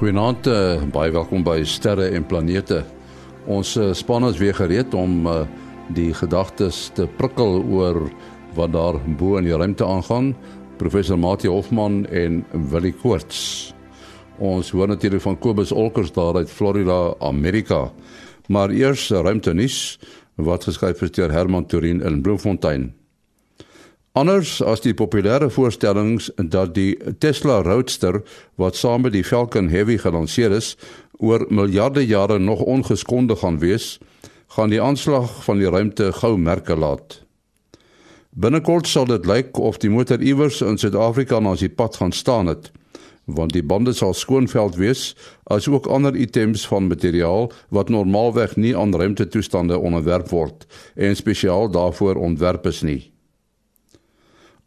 Goeienaand, uh, baie welkom by Sterre en Planete. Ons uh, span is weer gereed om uh, die gedagtes te prikkel oor wat daar bo in die ruimte aangaan. Professor Mati Hofman en Willie Koorts. Ons hoor natuurlik van Kobus Olkers daar uit Florida, Amerika. Maar eers ruimte nuus wat geskryf is deur Herman Turin in Bloemfontein. Anders as die populêre voorstellings dat die Tesla Roadster wat saam met die Falcon Heavy gelanseer is, oor miljarde jare nog ongeskonde gaan wees, gaan die aanslag van die ruimte gou merke laat. Binnekort sal dit lyk of die motor iewers in Suid-Afrika na sy pad gaan staan het, want die bande sal skoonveld wees, as ook ander items van materiaal wat normaalweg nie aan ruimtetoestande onderwerp word en spesiaal daarvoor ontwerp is nie.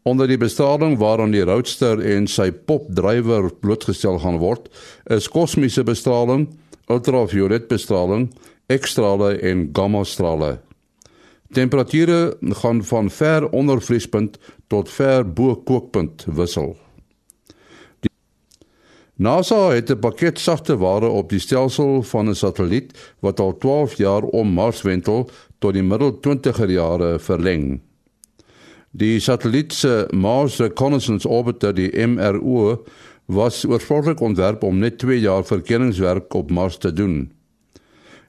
Onder die bestraling waaraan die roadster en sy popdrywer blootgestel gaan word, is kosmiese bestraling, ultraviolet bestraling, X-strale en gamma-strale. Temperature gaan van ver onder vriespunt tot ver bo kookpunt wissel. Die NASA het 'n pakket sagte ware op die stelsel van 'n satelliet wat al 12 jaar om Mars wentel tot die middel 20er jare verleng. Die satelliet se Mars Reconnaissance Orbiter, die MRO, was oorspronklik ontwerp om net 2 jaar verkenningswerk op Mars te doen.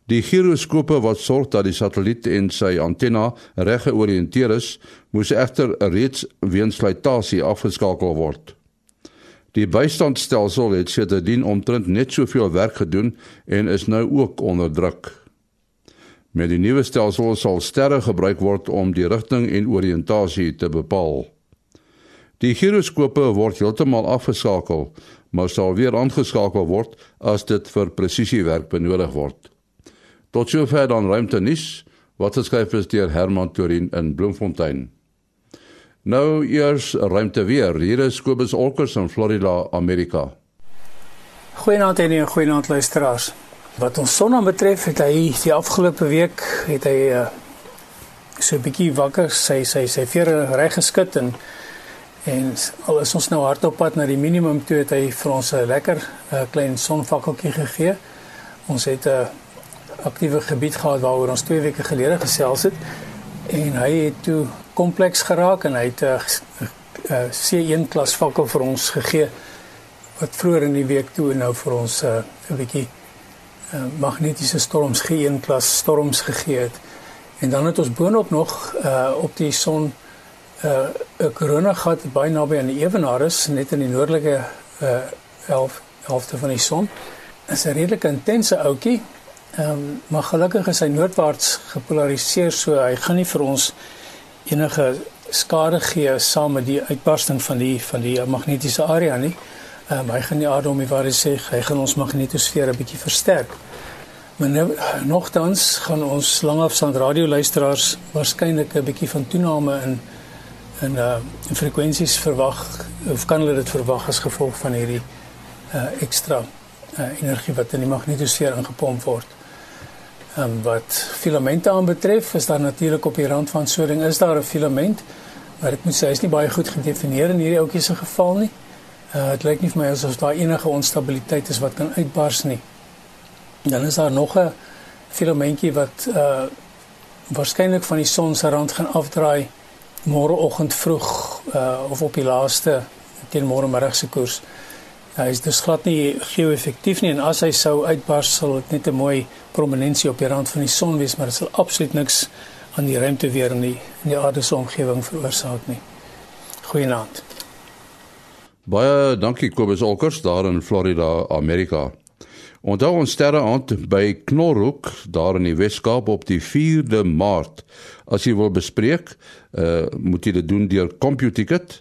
Die giroskope wat sorg dat die satelliet en sy antenna reg georiënteer is, moes egter reeds weens slytasie afgeskakel word. Die bystandstelsel het sedertdien omtrent net soveel werk gedoen en is nou ook onder druk. Met die nuwe stelsel sal sterre gebruik word om die rigting en oriëntasie te bepaal. Die giroskope word heeltemal afgeskakel, maar sal weer aangeskakel word as dit vir presisiewerk benodig word. Tot sover dan ruimte nuus wat geskryf is deur Herman Torin in Bloemfontein. Nou eers ruimte weer. Hier is Kobus Olkers in Florida, Amerika. Goeienaand en goeienaand luisteraars. Wat ons son betref, het hy die afgelope week het hy uh, so 'n bietjie wakker, sy sy sy vere reg geskit en en al is ons nou hardop pad na die minimum toe het hy vir ons 'n lekker uh, klein sonvakkeltjie gegee. Ons het 'n uh, aktiewe gebied gehad waaroor ons 2 weke gelede gesels het en hy het toe kompleks geraak en hy het 'n uh, uh, C1 klas vakkel vir ons gegee wat vroeër in die week toe nou vir ons 'n uh, bietjie uh, magnetiese storms geen klas storms gegee het. En dan het ons boonop nog uh, op die son 'n uh, koronagat baie naby aan die ewenaris net in die noordelike uh, helf, helfte van die son. Dit is 'n redelik intense ouetjie. Ehm um, maar gelukkig is hy noordwaarts gepolariseer so hy gaan nie vir ons enige skade gee saam met die uitbarsting van die van die magnetiese area nie. Ehm um, hy gaan die aarde om die ware sê hy gaan ons magnetosfeer 'n bietjie versterk. Maar nou, nogtans gaan ons langafstand radioluisteraars waarskynlik 'n bietjie van toename in in uh in frekwensies verwag of kan hulle dit verwag as gevolg van hierdie uh ekstra uh energie wat in die magnetosfeer ingepomp word. Ehm um, wat filamente aanbetref, is daar natuurlik op die rand van so 'n ding is daar 'n filament, maar ek moet sê hy's nie baie goed gedefinieer in hierdie ouetjie se geval nie. Uh dit lyk nie vir my asof daar enige onstabiliteit is wat kan uitbars nie. Dan is daar nog 'n filamentjie wat uh waarskynlik van die son se rand gaan afdraai môreoggend vroeg uh of op die laaste teen môre middag se koers. Hy is dus glad nie geo-effektief nie en as hy sou uitbars sal dit net 'n mooi prominensie op die rand van die son wees, maar dit sal absoluut niks aan die ruimte weer in die die aarde se omgewing veroorsaak nie. Goeienaand. Baie dankie Kobus Olkers daar in Florida, Amerika. Onthou ons sterre aand by Knorhoek daar in die Weskaap op die 4de Maart. As jy wil bespreek, uh moet jy dit doen deur CompuTicket.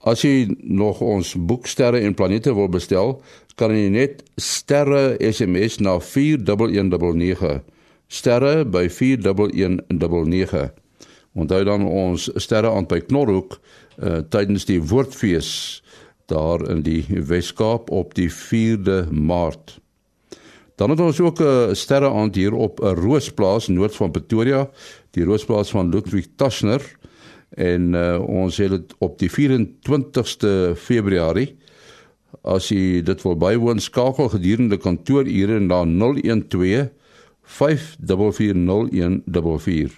As jy nog ons boek Sterre en Planete wil bestel, kan jy net sterre SMS na 41199. Sterre by 41199. Onthou dan ons sterre aand by Knorhoek uh tydens die Woordfees daar in die Weskaap op die 4de Maart. Dan het ons ook 'n sterre aand hier op 'n roosplaas noord van Pretoria, die roosplaas van Ludwig Taschner en uh, ons het dit op die 24ste Februarie As jy dit wil bywoon, skakel gedurende kantoorure na 012 540144.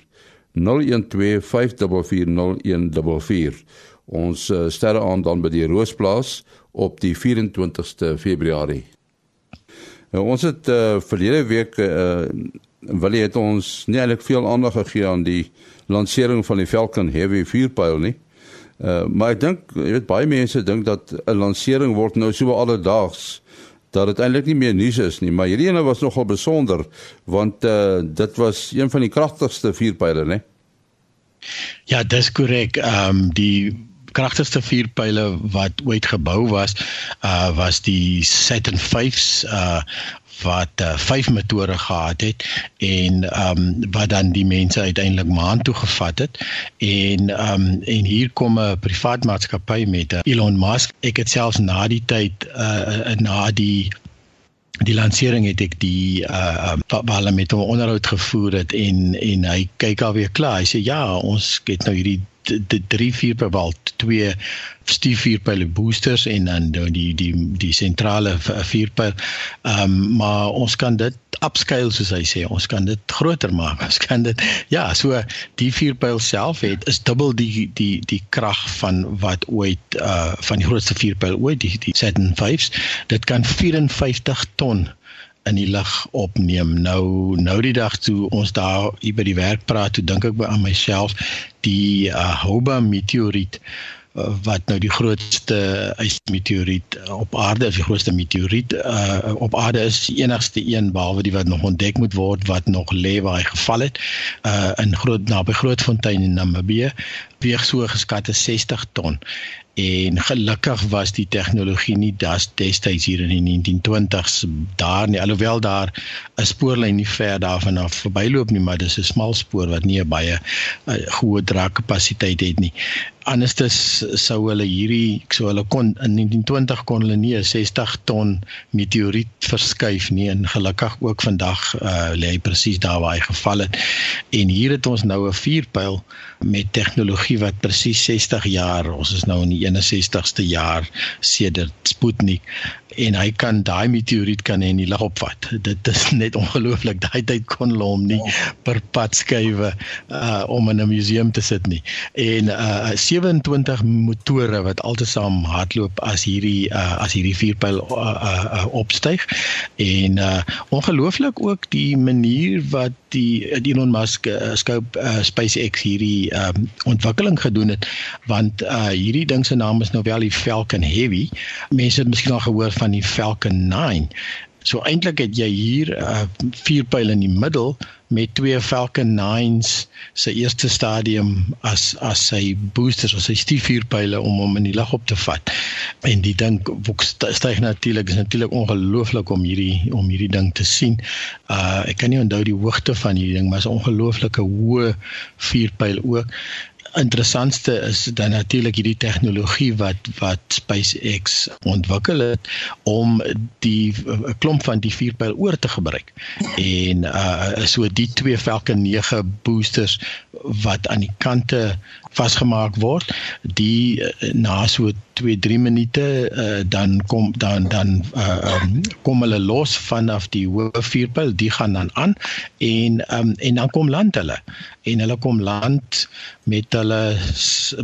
012 540144. Ons uh, sterre aan dan by die Roosplaas op die 24ste Februarie. Nou, ons het uh, verlede week uh, wil jy het ons nie eintlik veel aandag gegee aan die lansering van die Falcon Heavy vuurpyl nie. Uh, maar ek dink jy weet baie mense dink dat 'n lansering word nou so alledaags dat dit eintlik nie meer nuus is nie, maar hierdie ene was nogal besonder want uh, dit was een van die kragtigste vuurpyle, né? Ja, dis korrek. Ehm um, die kragtigste vuurpyle wat ooit gebou was, uh was die Saturn 5s uh wat uh, vyf motore gehad het en ehm um, wat dan die mense uiteindelik maan toe gevat het. En ehm um, en hier kom 'n privaat maatskappy met uh, Elon Musk. Ek het selfs na die tyd uh, na die die lansering het ek die uh waar hulle met hom onderhoud gevoer het en en hy kyk alweer klaar. Hy sê ja ons het nou hierdie die drie vier per wal twee stief vier pile boosters en dan die die die sentrale vier pyl. Ehm um, maar ons kan dit upscale soos hy sê. Ons kan dit groter maak. Ons kan dit ja, so die vier pyl self het is dubbel die die die krag van wat ooit uh van die grootste vier pyl ooit die die Saturn 5s. Dit kan 54 ton in die lug opneem. Nou nou die dag toe ons daar hier by die werk praat, toe dink ek by aan myself die uh, Houba meteoriet uh, wat nou die grootste ysmeteoriet op aarde is, die grootste meteoriet uh, op aarde is die enigste een behalwe die wat nog ontdek moet word wat nog lê waar hy geval het uh, in groot naby Grootfontein in Namibië weeg so geskatte 60 ton en gelukkig was die tegnologie nie das destyds hier in die 1920s daar nie. Alhoewel daar 'n spoorlyn nie ver daarvan af verbyloop nie maar dis 'n smal spoor wat nie 'n baie uh, goeie draagkapasiteit het nie anderstes sou hulle hierdie sou hulle kon in 1920 kon hulle nie 'n 60 ton meteoriet verskuif nie en gelukkig ook vandag uh, lê hy presies daar waar hy geval het. En hier het ons nou 'n vuurpyl met tegnologie wat presies 60 jaar ons is nou in die 61ste jaar sedert Sputnik en hy kan daai meteoriet kan in die lug opvat. Dit is net ongelooflik. Daai tyd kon hulle hom nie per pad skuwe uh om in 'n museum te sit nie. En uh 27 motore wat altesaam hardloop as hierdie uh as hierdie vuurpyl uh, uh, uh opstyg. En uh ongelooflik ook die manier wat die Elon Musk uh, Scope uh, SpaceX hierdie um ontwikkeling gedoen het want uh hierdie ding se naam is nou wel die Falcon Heavy. Mense het miskien al gehoor van die Falcon 9. So eintlik het jy hier 'n uh, vier pyl in die middel met twee Falcon 9s se eerste stadium as as sy boosters of sy stiefvuurpyle om hom in die lug op te vat. En die ding styg natuurlik is natuurlik ongelooflik om hierdie om hierdie ding te sien. Uh ek kan nie onthou die hoogte van hierdie ding, maar is 'n ongelooflike hoë vuurpyl ook interessantste is dan natuurlik hierdie tegnologie wat wat SpaceX ontwikkel het om die 'n klomp van die vuurpyl oor te gebruik. En uh so die twee Falcon 9 boosters wat aan die kante vasgemaak word, die uh, na so 2 3 minute uh, dan kom dan dan uh, um, kom hulle los vanaf die hoë vuurpyl, die gaan dan aan en um, en dan kom land hulle. En hulle kom land met hulle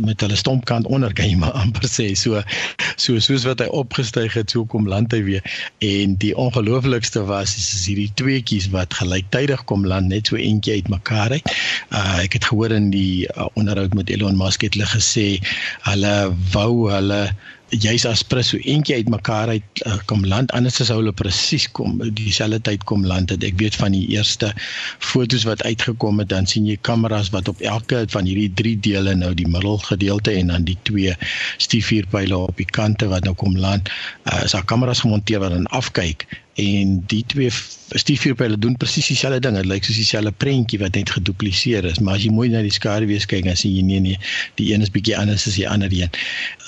met hulle stompkant onder kan jy maar amper sê. So so soos wat hy opgestyg het so kom land hy weer. En die ongelooflikste was is, is hierdie tweeetjies wat gelyktydig kom land net so eentjie uit mekaar uit. Uh, ek het gehoor in die uh, onderhoud met Elon Musk het hulle gesê hulle wou hulle juis as prins so eentjie uit mekaar uit uh, kom land anders as hulle presies kom dieselfde tyd kom land het. Ek weet van die eerste fotos wat uitgekom het dan sien jy kameras wat op elke van hierdie drie dele nou die middelgedeelte en dan die twee stiefvuurpyle op die kante wat nou kom land uh, is daar kameras gemonteer wat dan afkyk en die twee stiefvuurpyle doen presies dieselfde ding. Dit lyk soos dieselfde prentjie wat net gedupliseer is, maar as jy mooi na die skaduwee kyk, dan sien jy nee nee, die een is bietjie anders as die ander een.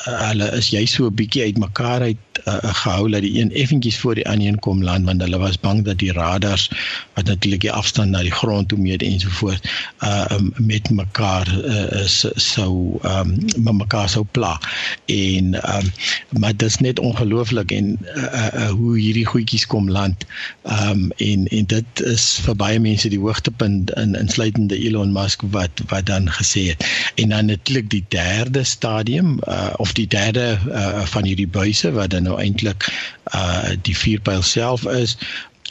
Uh, hulle is jy so 'n bietjie uitmekaar uit uh, gehou dat die een effentjies voor die ander een kom land want hulle was bang dat die radars wat natuurlik die afstand na die grond toe meet ensovoorts uh um, met mekaar uh, sou um met mekaar sou pla. En um maar dit is net ongelooflik en uh, uh, hoe hierdie goedjies kom land. Um en en dit is vir baie mense die hoogtepunt in insluitende Elon Musk wat wat dan gesê het. En dan natuurlik die derde stadium uh, of die derde uh, van hierdie buise wat dan nou eintlik uh die vuurpyl self is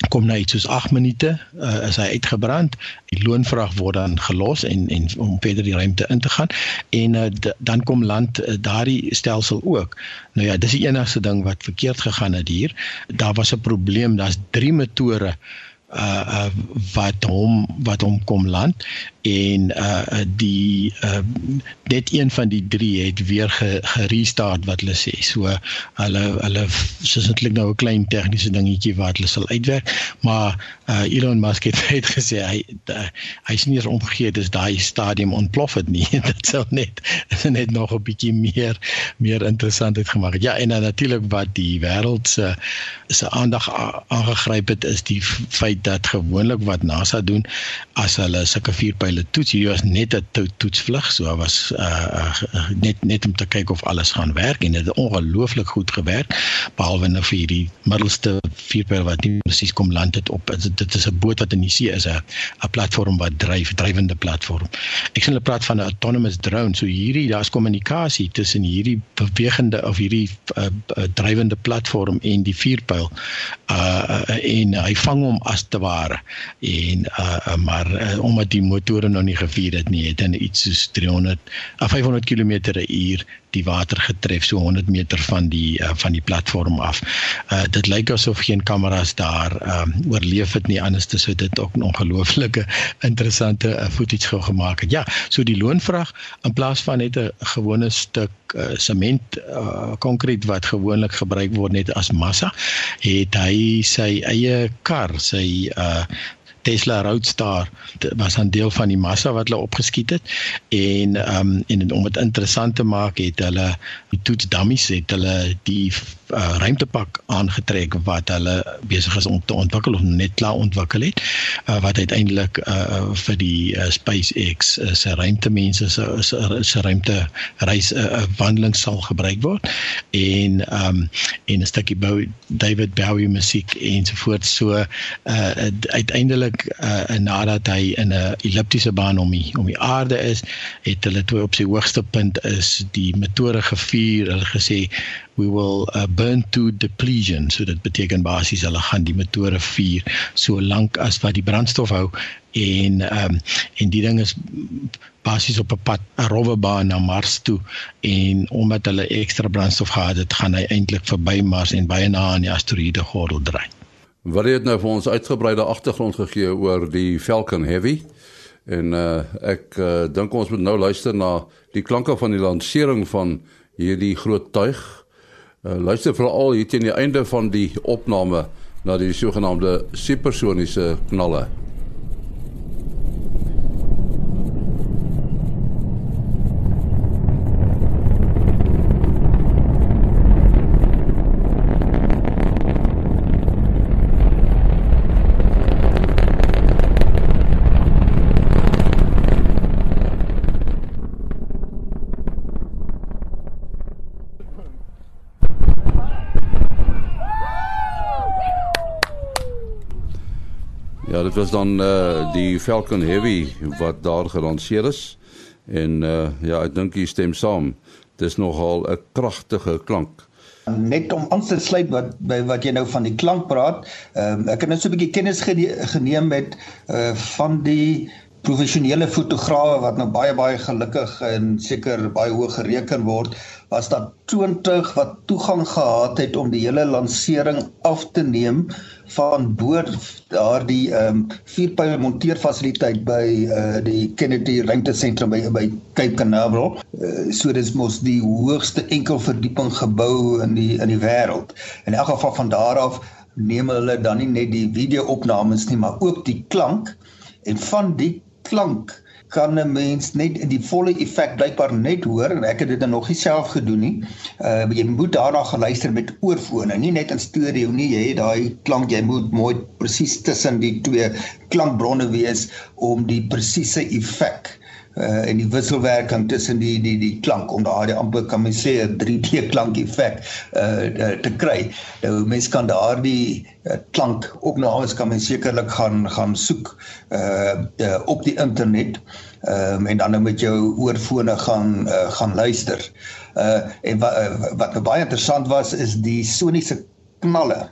kom na iets soos 8 minute uh, is hy uitgebrand. Die loonvrag word dan gelos en en om verder die ruimte in te gaan. En uh, dan kom land uh, daardie stelsel ook. Nou ja dis die enigste ding wat verkeerd gegaan het hier. Daar was 'n probleem daar's drie motore uh, uh wat hom wat hom kom land en uh die uh net een van die drie het weer gerestart wat hulle sê. So hulle hulle soos eintlik nou 'n klein tegniese dingetjie wat hulle sal uitwerk, maar uh Elon Musk het, het gesê hy hy is nie eens omgegee dis daai stadium ontplof het nie. Dit sou net net nog 'n bietjie meer meer interessant het gemaak. Ja, en natuurlik wat die wêreld se se aandag aangegryp het is die feit dat gewoonlik wat NASA doen as hulle sulke vuurpyle toets hier was net 'n toetsvlug so was uh, uh, net net om te kyk of alles gaan werk en dit het ongelooflik goed gewerk behalwe nou vir hierdie middelste vierpyl wat nie presies kom land het op dit is 'n boot wat in die see is 'n 'n platform wat dryf drywende platform. Ek sien hulle praat van 'n autonomous drone so hierdie daar's kommunikasie tussen hierdie bewegende of hierdie uh, drywende platform en die vierpyl uh, uh, en hy vang hom as te ware en uh, uh, maar uh, omdat die motore nou nie gevier het nie, het in iets soos 300 of 500 km/h die water getref so 100 meter van die uh, van die platform af. Uh dit lyk asof geen kameras daar um oorleef het nie anders sou dit ook 'n ongelooflike interessante uh, footage gou gemaak het. Ja, so die loonvraag in plaas van net 'n gewone stuk uh, sement uh konkreet wat gewoonlik gebruik word net as massa, het hy sy eie kar, sy uh Tesla Roadster was 'n deel van die massa wat hulle opgeskiet het. En um en om dit interessant te maak het hulle die toets dummies het hulle die uh, ruimtepak aangetrek wat hulle besig is om te ontwikkel of net klaar ontwikkel het uh, wat uiteindelik uh, vir die uh, SpaceX uh, se ruimtemense se se ruimte reis 'n uh, wandeling sal gebruik word. En um en 'n stukkie David Bowie musiek ensovoorts so uh, uiteindelik uh, nadat hy in 'n elliptiese baan om die om die aarde is het hulle toe op sy hoogste punt is die metode gevier hulle gesê we will uh, burn to depletion so dit beteken basies hulle gaan die motore vuur so lank as wat die brandstof hou en ehm um, en die ding is basies op 'n pad 'n rowwe baan na Mars toe en omdat hulle ekstra brandstof gehad het gaan hy eintlik verby Mars en baie na aan die asteroïde gordel draai. Wat het nou vir ons uitgebreide agtergrond gegee oor die Falcon Heavy? En uh, ek uh, dink ons moet nou luister na die klanke van die lansering van hierdie groot tuig Uh, luister veral hier teen die einde van die opname na die sogenaamde supersoniese knalle. Ja, dit was dan uh die Falcon Heavy wat daar gelanseer is. En uh ja, ek dink jy stem saam. Dis nogal 'n kragtige klank. Net om aan te sluit wat wat jy nou van die klank praat. Ehm um, ek het net so 'n bietjie kennis geneem met uh van die professionele fotograwe wat nou baie baie gelukkig en seker baie hoog gereken word was daar 20 wat toegang gehad het om die hele lansering af te neem van bo daardie ehm um, vierpyl monteerfasiliteit by uh, die Kennedy Ruimtesentrum by by Cape Canaveral. Uh, so dis mos die hoogste enkelverdieping gebou in die in die wêreld. In elk geval van daar af neem hulle dan nie net die video-opnames nie, maar ook die klank en van die klank kan 'n mens net die volle effek blykbaar net hoor en ek het dit nog nie self gedoen nie. Uh jy moet daarna geluister met oorfone, nie net in stereo nie. Jy het daai klank, jy moet mooi presies tussen die twee klankbronne wees om die presiese effek uh en die wisselwerking tussen die die die klank om daardie amper kan mens sê 'n 3D klank effek uh te kry. Nou mens kan daardie uh, klank opnames kan mens sekerlik gaan gaan soek uh, uh op die internet. Ehm um, en dan nou met jou oorfone gaan uh, gaan luister. Uh en wa, uh, wat nou baie interessant was is die soniese knalle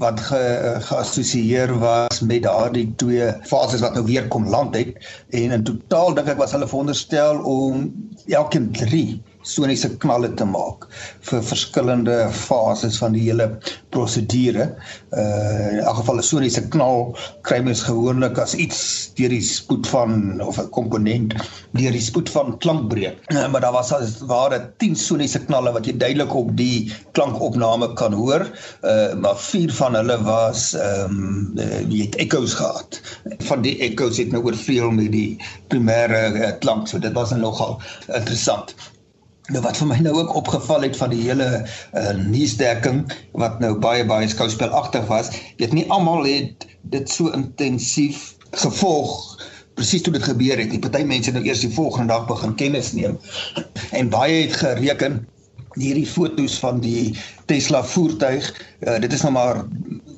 wat ge, geassosieer was met daardie twee fases wat nou weer kom land het. En in totaal dink ek was hulle veronderstel om elkeen 3 soniese knalle te maak vir verskillende fases van die hele prosedure. Uh in elk geval 'n soniese knal kry mens gewoonlik as iets deur die spoed van of 'n komponent deur die spoed van klankbreek. Uh, maar daar was as ware 10 soniese knalle wat jy duidelik op die klankopname kan hoor. Uh maar 4 van hulle was ehm um, uh, jy het echoes gehad. Van die echoes het nou oorvleuel met die primêre uh, klank. So dit was nogal interessant. Nou wat vir my nou ook opgeval het van die hele uh, nuusdekking wat nou baie baie skouspelagtig was, weet nie almal het dit so intensief gevolg presies toe dit gebeur het. Die party mense nou eers die volgende dag begin kennis neem en baie het gereken hierdie fotos van die Tesla voertuig uh, dit is nou maar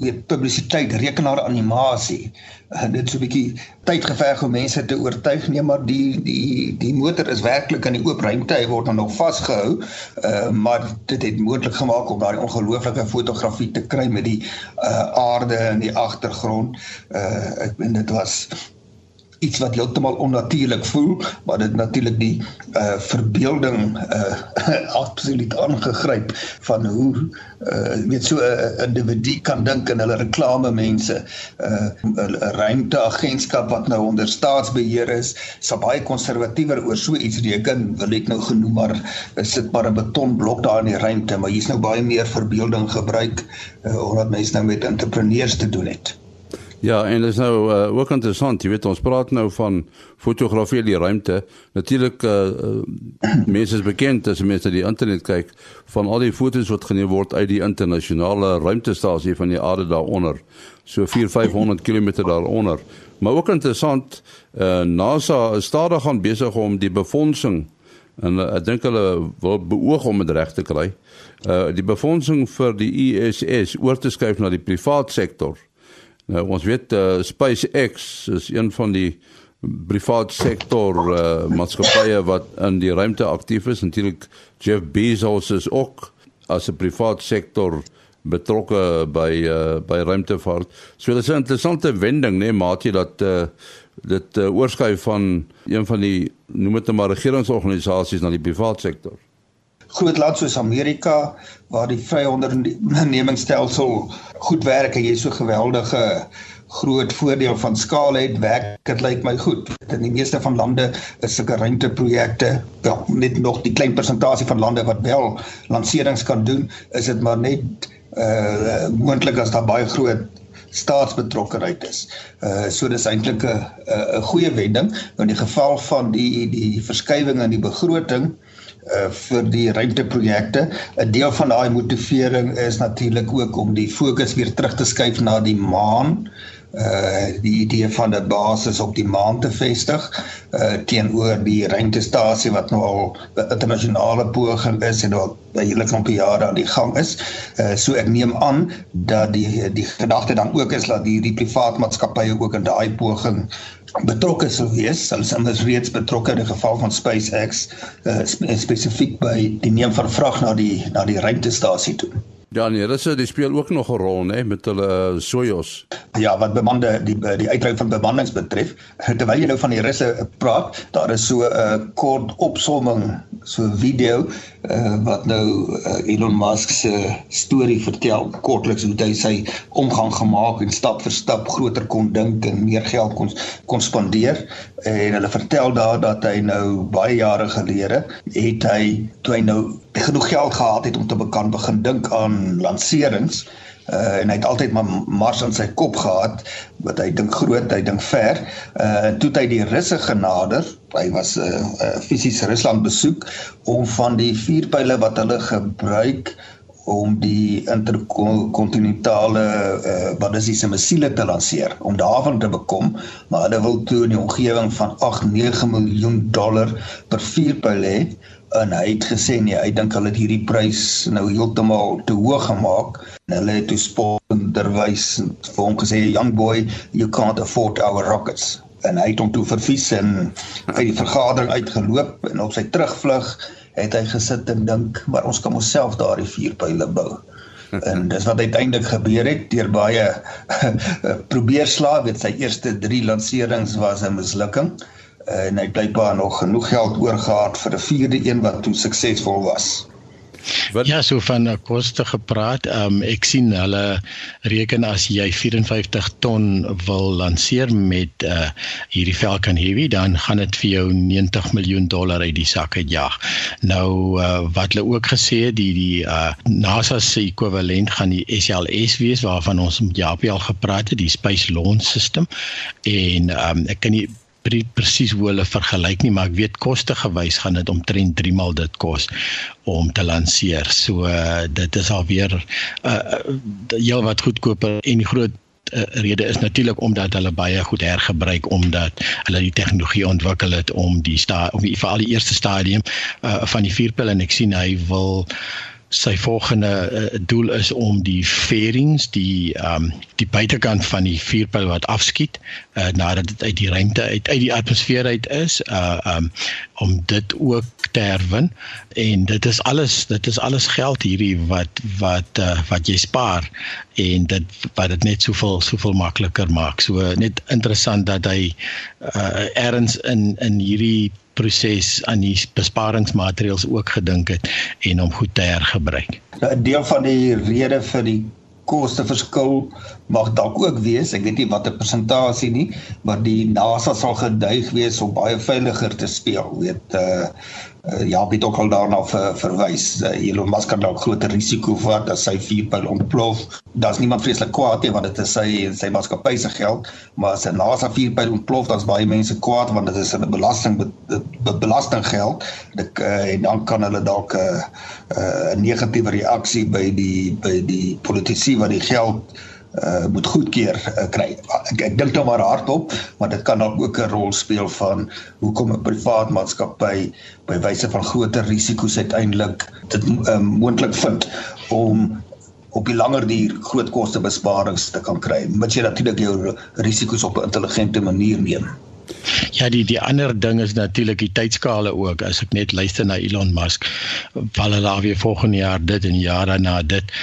weet publisiteit rekenaar animasie uh, dit so 'n bietjie tyd geverg om mense te oortuig. Nee maar die die die motor is werklik in die oop ruimte. Hy word nou nog vasgehou uh, maar dit het moontlik gemaak om daai ongelooflike fotografie te kry met die uh, aarde in die agtergrond. Uh, ek weet dit was iets wat heeltemal onnatuurlik voel, maar dit natuurlik die uh verbeelding uh absoluut aangegryp van hoe uh weet so 'n uh, individu kan dink in hulle reklame mense uh 'n ruimteagentskap wat nou onder staatsbeheer is, sal baie konservatiewer oor so iets reken, wil ek nou genoem maar is dit maar 'n betonblok daar in die ruimte, maar hier's nou baie meer verbeelding gebruik uh, omdat mense nou met entrepreneurs te doen het. Ja, en dit is nou uh, ook interessant, jy weet ons praat nou van fotografie in die ruimte. Natuurlik uh, uh, mense is bekend as mense die internet kyk van al die fotos wat geneem word uit die internasionale ruimtestasie van die aarde daaronder. So 4500 km daaronder. Maar ook interessant, uh, NASA is stadig aan besig om die befondsing en uh, ek dink hulle wil beoog om dit reg te kry. Uh, die befondsing vir die ISS oor te skuif na die private sektor. Nou ons weet uh, SpaceX is een van die privaat sektor uh, maatskappye wat in die ruimte aktief is. Natuurlik Jeff Bezos is ook as 'n privaat sektor betrokke by uh, by ruimtevaart. So dit is 'n interessante wending, né, nee, maatie dat uh, dit uh, oorskuif van een van die noem dit nou maar regeringsorganisasies na die privaat sektor groot land soos Amerika waar die vrye ondernemingsstelsel goed werk en jy so geweldige groot voordeel van skaal het, werk dit lyk my goed. In die meeste van lande is sulke ruimteprojekte, ja, net nog die klein persentasie van lande wat wel lanserings kan doen, is dit maar net uh moontlik as daar baie groot staatsbetrokkenheid is. Uh so dis eintlik 'n 'n goeie wending in die geval van die die verskywing in die begroting uh vir die ruimteprojekte. 'n Deel van daai motivering is natuurlik ook om die fokus weer terug te skuif na die maan. Uh die idee van 'n basis op die maan te vestig uh teenoor die ruimtestasie wat nou al 'n internasionale poging is en al 'n hele klomp jare aan die gang is. Uh so ek neem aan dat die die gedagte dan ook is dat die die privaat maatskappye ook in daai poging betrokke sou wees. Hulle is anders reeds betrokke in die geval van SpaceX uh, spesifiek by die neem van vrag na die na die ruimtestasie toe. Ja, nee, Russe die speel ook nog 'n rol, né, met hulle uh, Soyuz. Ja, wat bemande die die uitruil van bemannings betref, terwyl jy nou van die Russe praat, daar is so 'n uh, kort opsomming, so 'n video uh, wat nou uh, Elon Musk se storie vertel kortliks hoe hy sy omgang gemaak en stap vir stap groter kon dink en meer geld kon kon spandeer. En hulle vertel daar dat hy nou baie jare gelede het hy toe hy nou genoeg geld gehad het om te bekan begin dink aan lanserings. uh, en hy het altyd maar Mars in sy kop gehad wat hy dink groot, hy dink ver. Uh toe hy die Russe genader. Hy was 'n uh, uh, fisies Rusland besoek om van die vuurpyle wat hulle gebruik om die interkontinentale uh, dis missiele te lanseer om daarvan te bekom maar hulle wil toe in die omgewing van 8 9 miljoen dollar per vuurpyl hê en hy het gesê nee, hy dink hulle het hierdie prys nou heeltemal te hoog gemaak. En hulle het toe sponderwys vir hom gesê young boy you can't afford our rockets. En hy het hom toe vervies en uit die vergadering uitgeloop en op sy terugvlug het hy gesit en dink maar ons kan onsself daardie vuurpyle bou. En dis wat uiteindelik gebeur het. Deur baie probeer slaag weet sy eerste 3 lanserings was 'n mislukking en hy het blykbaar nog genoeg geld oorgehad vir 'n vierde een wat toe suksesvol was. Wat? Ja, so van koste gepraat. Um ek sien hulle reken as jy 54 ton wil lanseer met uh hierdie Falcon Heavy, dan gaan dit vir jou 90 miljoen dollar uit die sak uitjag. Nou uh wat hulle ook gesê het, die die uh NASA se ekwivalent gaan die SLS wees waarvan ons met Japie al gepraat het, die Space Launch System. En um ek kan nie presies hoe hulle vergelyk nie, maar ek weet koste gewys gaan dit omtrent 3 maal dit kos om te lanseer. So uh, dit is alweer uh heel wat goedkoper en die groot uh, rede is natuurlik omdat hulle baie goed hergebruik omdat hulle die tegnologie ontwikkel het om die sta om die vir al die eerste stadium uh van die vuurpyl en ek sien hy wil sy volgende uh, doel is om die fairings die um die buitekant van die vuurpyl wat afskiet uh, nadat dit uit die ruimte uit uit die atmosfeer uit is uh um om dit ook te herwin. En dit is alles dit is alles geld hierdie wat wat uh, wat jy spaar en dit wat dit net soveel soveel makliker maak. So net interessant dat hy uh erns in in hierdie proses aan die besparingsmaatreëls ook gedink het en hom goed te hergebruik. 'n Deel van die rede vir die koste verskil mag dalk ook wees, ek weet nie watter persentasie nie, maar die NASA sal geduig wees om baie veiliger te speel, weet uh uh, ja, het ook al daarna ver, verwys. Uh, Elon Musk kan dalk groter risiko vat as sy vuurpyl ontplof. Daar's niemand vreeslik kwaad nie want dit is sy sy maatskappy se geld, maar as 'n NASA vuurpyl ontplof, dan's baie mense kwaad want dit is 'n belasting be, be, belastinggeld. Dit uh, en dan kan hulle dalk 'n uh, uh, negatiewe reaksie by die by die politici wat die geld uh moet goedkeur uh, kry. Ek ek dink nou maar hardop, maar dit kan dalk ook 'n rol speel van hoekom 'n privaat maatskappy by wyse van groter risiko's uiteindelik dit uh, moontlik vind om op die langer duur groot koste besparings te kan kry, mits jy natuurlik jou risiko's op 'n intelligente manier neem. Ja, die die ander ding is natuurlik die tydskale ook. As ek net luister na Elon Musk, val hulle weer volgende jaar dit en jaar daarna dit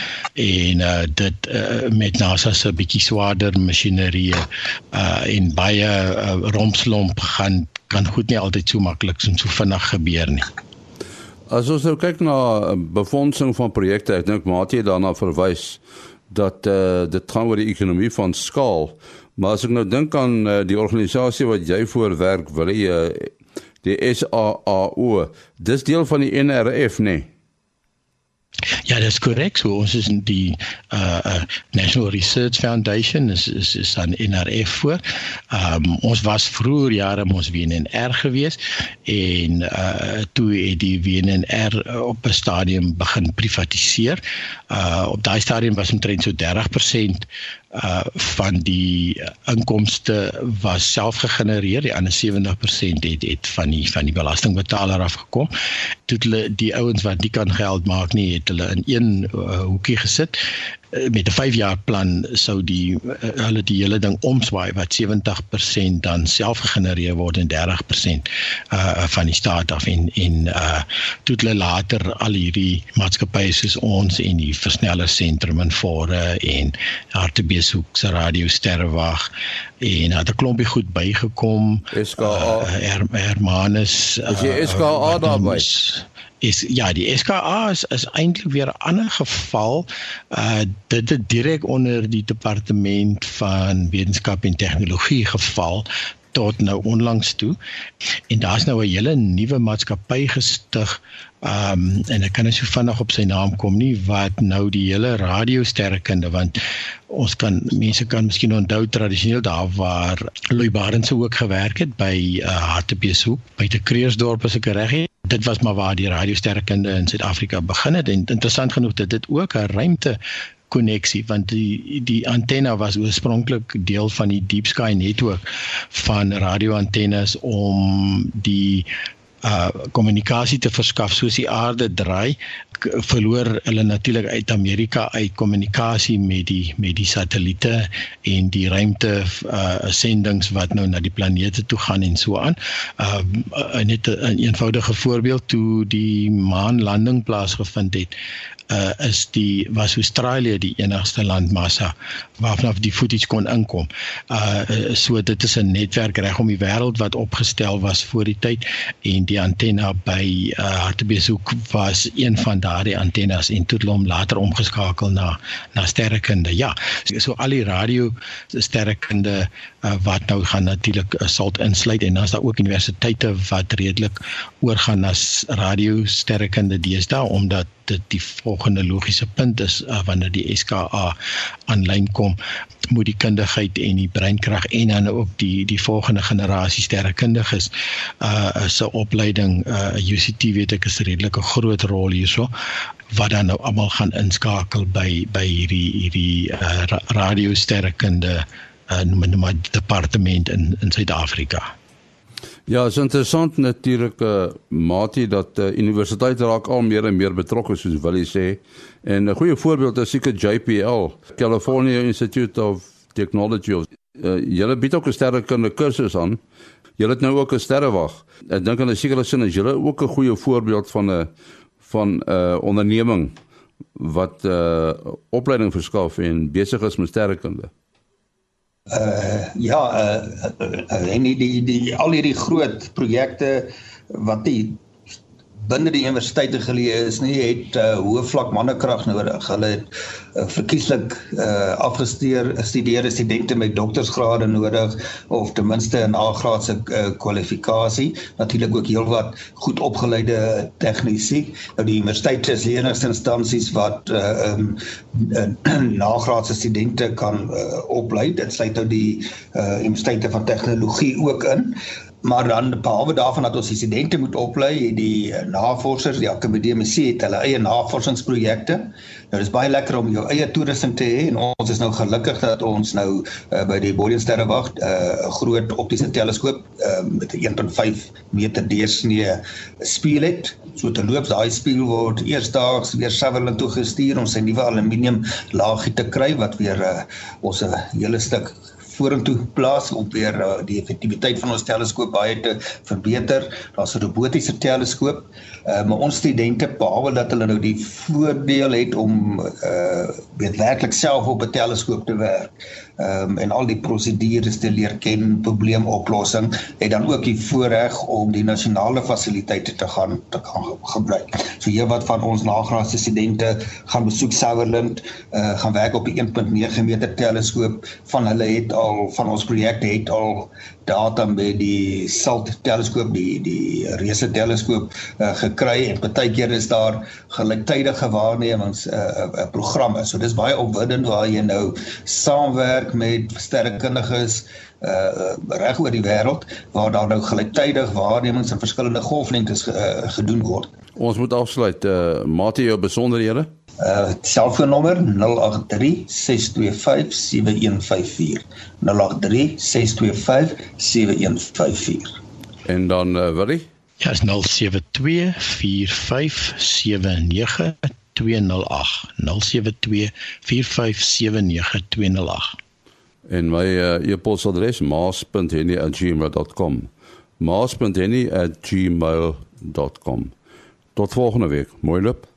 en uh dit uh, met NASA se bietjie swaarder masjinerie uh en baie uh, rompslomp gaan kan goed nie altyd so maklik en so vinnig gebeur nie. As ons nou kyk na befondsing van projekte, ek dink Matie daarna verwys dat uh dit gaan oor die ekonomie van skaal. Maar as ek nou dink aan uh, die organisasie wat jy voorwerk, wil jy uh, die SAAO, dis deel van die NRF, nee. Ja, dis korrek. So ons is die uh, uh National Research Foundation is is is aan NRF voor. Um, ons was vroeër jare ons WNR gewees en uh toe het die WNR op 'n stadium begin privatiseer. Uh op daai stadium was omtrent so 30% uh van die inkomste was self gegenereer. Die ander 70% het het van die van die belastingbetaler afgekom. Toe hulle die ouens wat nie kan geld maak nie het hulle in een uh, hoekie gesit met 'n 5 jaar plan sou die uh, hulle die hele ding omswaai wat 70% dan self gegenereer word en 30% uh van die staat af. En en uh toe hulle later al hierdie maatskappye soos ons en die versneller sentrum in Fore en Hartbeeshoek se radio sterrewag en het 'n klompie goed bygekom. SKA uh, Her, Hermanus uh, is jy SKA daarby is ja die SKA is, is eintlik weer 'n ander geval uh dit het direk onder die departement van wetenskap en tegnologie geval tot nou onlangs toe. En daar's nou 'n hele nuwe maatskappy gestig Ehm um, en ek kan nie so vinnig op sy naam kom nie wat nou die hele radiosterrekunde want ons kan mense kan miskien onthou tradisioneel daar waar Louis Barendse ook gewerk het by uh, Hartbeeshoek by te Kreersdorp as ek reg het. Dit was maar waar die radiosterrekunde in Suid-Afrika begin het en interessant genoeg dat dit ook 'n ruimte koneksie want die die antenne was oorspronklik deel van die Deep Sky netwerk van radioantennes om die uh kommunikasie te verskaf soos die aarde draai verloor hulle natuurlik uit Amerika uit kommunikasie met die met die satelliete en die ruimte uh sendings wat nou na die planete toe gaan en so aan. Uh net 'n een eenvoudige voorbeeld toe die maanlanding plaasgevind het uh, is die was Australië die enigste landmassa waarvan die footage kon inkom. Uh so dit is 'n netwerk reg om die wêreld wat opgestel was voor die tyd en die antenna by uh Hartbeeshoek was een van daardie antennes en toe hom later omgeskakel na na sterrekunde. Ja, so al die radio sterrekunde uh, wat nou gaan natuurlik uh, sal insluit en dan is daar ook universiteite wat redelik oorgaan na radio sterrekunde deesdae omdat dit die volgende logiese punt is uh, wanneer die SKA aanlyn kom moet die kundigheid en die breinkrag en dan ook die die volgende generasie sterrekundiges uh se opleiding uh UCT weet ek is 'n groot rol hierso wat dan nou almal gaan inskakel by by hierdie hierdie uh, radio sterrekunde uh dit maar departement in in Suid-Afrika. Ja, is interessant natuurlik uh, Mati dat uh, universiteite raak al meer en meer betrokke soos Willie sê. En 'n goeie voorbeeld is seker JPL, California Institute of Technology. Uh, julle bied ook 'n sterrekunde kursus aan. Julle het nou ook 'n sterrewag. Ek dink in 'n sekere sin is julle ook 'n goeie voorbeeld van 'n van 'n uh, onderneming wat 'n uh, opleiding verskaf en besig is met sterrekunde uh ja uh, uh, uh en die die, die al hierdie groot projekte wat die binne die universiteite geleë is nie het uh, hoë vlak mannekrag nodig. Hulle het uh, verkieslik uh, afgestudeer studeerde studente met doktorsgrade nodig of ten minste 'n nagraadse uh, kwalifikasie. Natuurlik ook heelwat goed opgeleide tegnisi. Nou die universiteite is die enigste instansies wat uh, um, uh, nagraadse studente kan uh, oplei. Dit sluit nou die uh, universiteite van tegnologie ook in maar dan behalwe daarvan dat ons die studente moet oplei, die eh, navorsers, die akademiese het hulle eie navorsingsprojekte. Nou dis baie lekker om jou eie toerusting te hê en ons is nou gelukkig dat ons nou uh, by die Bodensterrewag eh, 'n uh, groot optiese teleskoop uh, met 'n 1.5 meter deursnee spieël het. So te loop daai spieël word eersdaags weer Sutherland toe gestuur om sy nuwe aluminium laagie te kry wat weer uh, ons 'n hele stuk vorentoe plaas om weer uh, die effektiwiteit van ons teleskoop baie te verbeter. Daar's 'n robotiese teleskoop. Uh, maar ons studente behalwe dat hulle nou die voordeel het om uh weet werklik self op 'n teleskoop te werk um, en al die prosedures te leer ken, probleemoplossing, het dan ook die voorreg om die nasionale fasiliteite te gaan te kan gebruik. So hier wat van ons nagraadse studente gaan besoek Sutherland, uh, gaan werk op die 1.9 meter teleskoop van hulle het al van ons projek het al data met die SALT teleskoop die die reuse teleskoop uh, gekry en baie keer is daar gelyktydige waarnemings 'n uh, uh, programme. So dis baie opwindend waar jy nou saamwerk met sterrekundiges uh reg oor die wêreld waar daar nou gelyktydig waarnemings in verskillende golflengtes uh, gedoen word. Ons moet afsluit. Uh Mate jou besonderhede. Uh selfoonnommer 083 625 7154. 083 625 7154. En dan uh, Willie? Ja, is 072 4579208. 072 4579208. En my uh, e-posadres maas.henny@gmail.com. maas.henny@gmail.com. Tot volgende week. Mooi loop.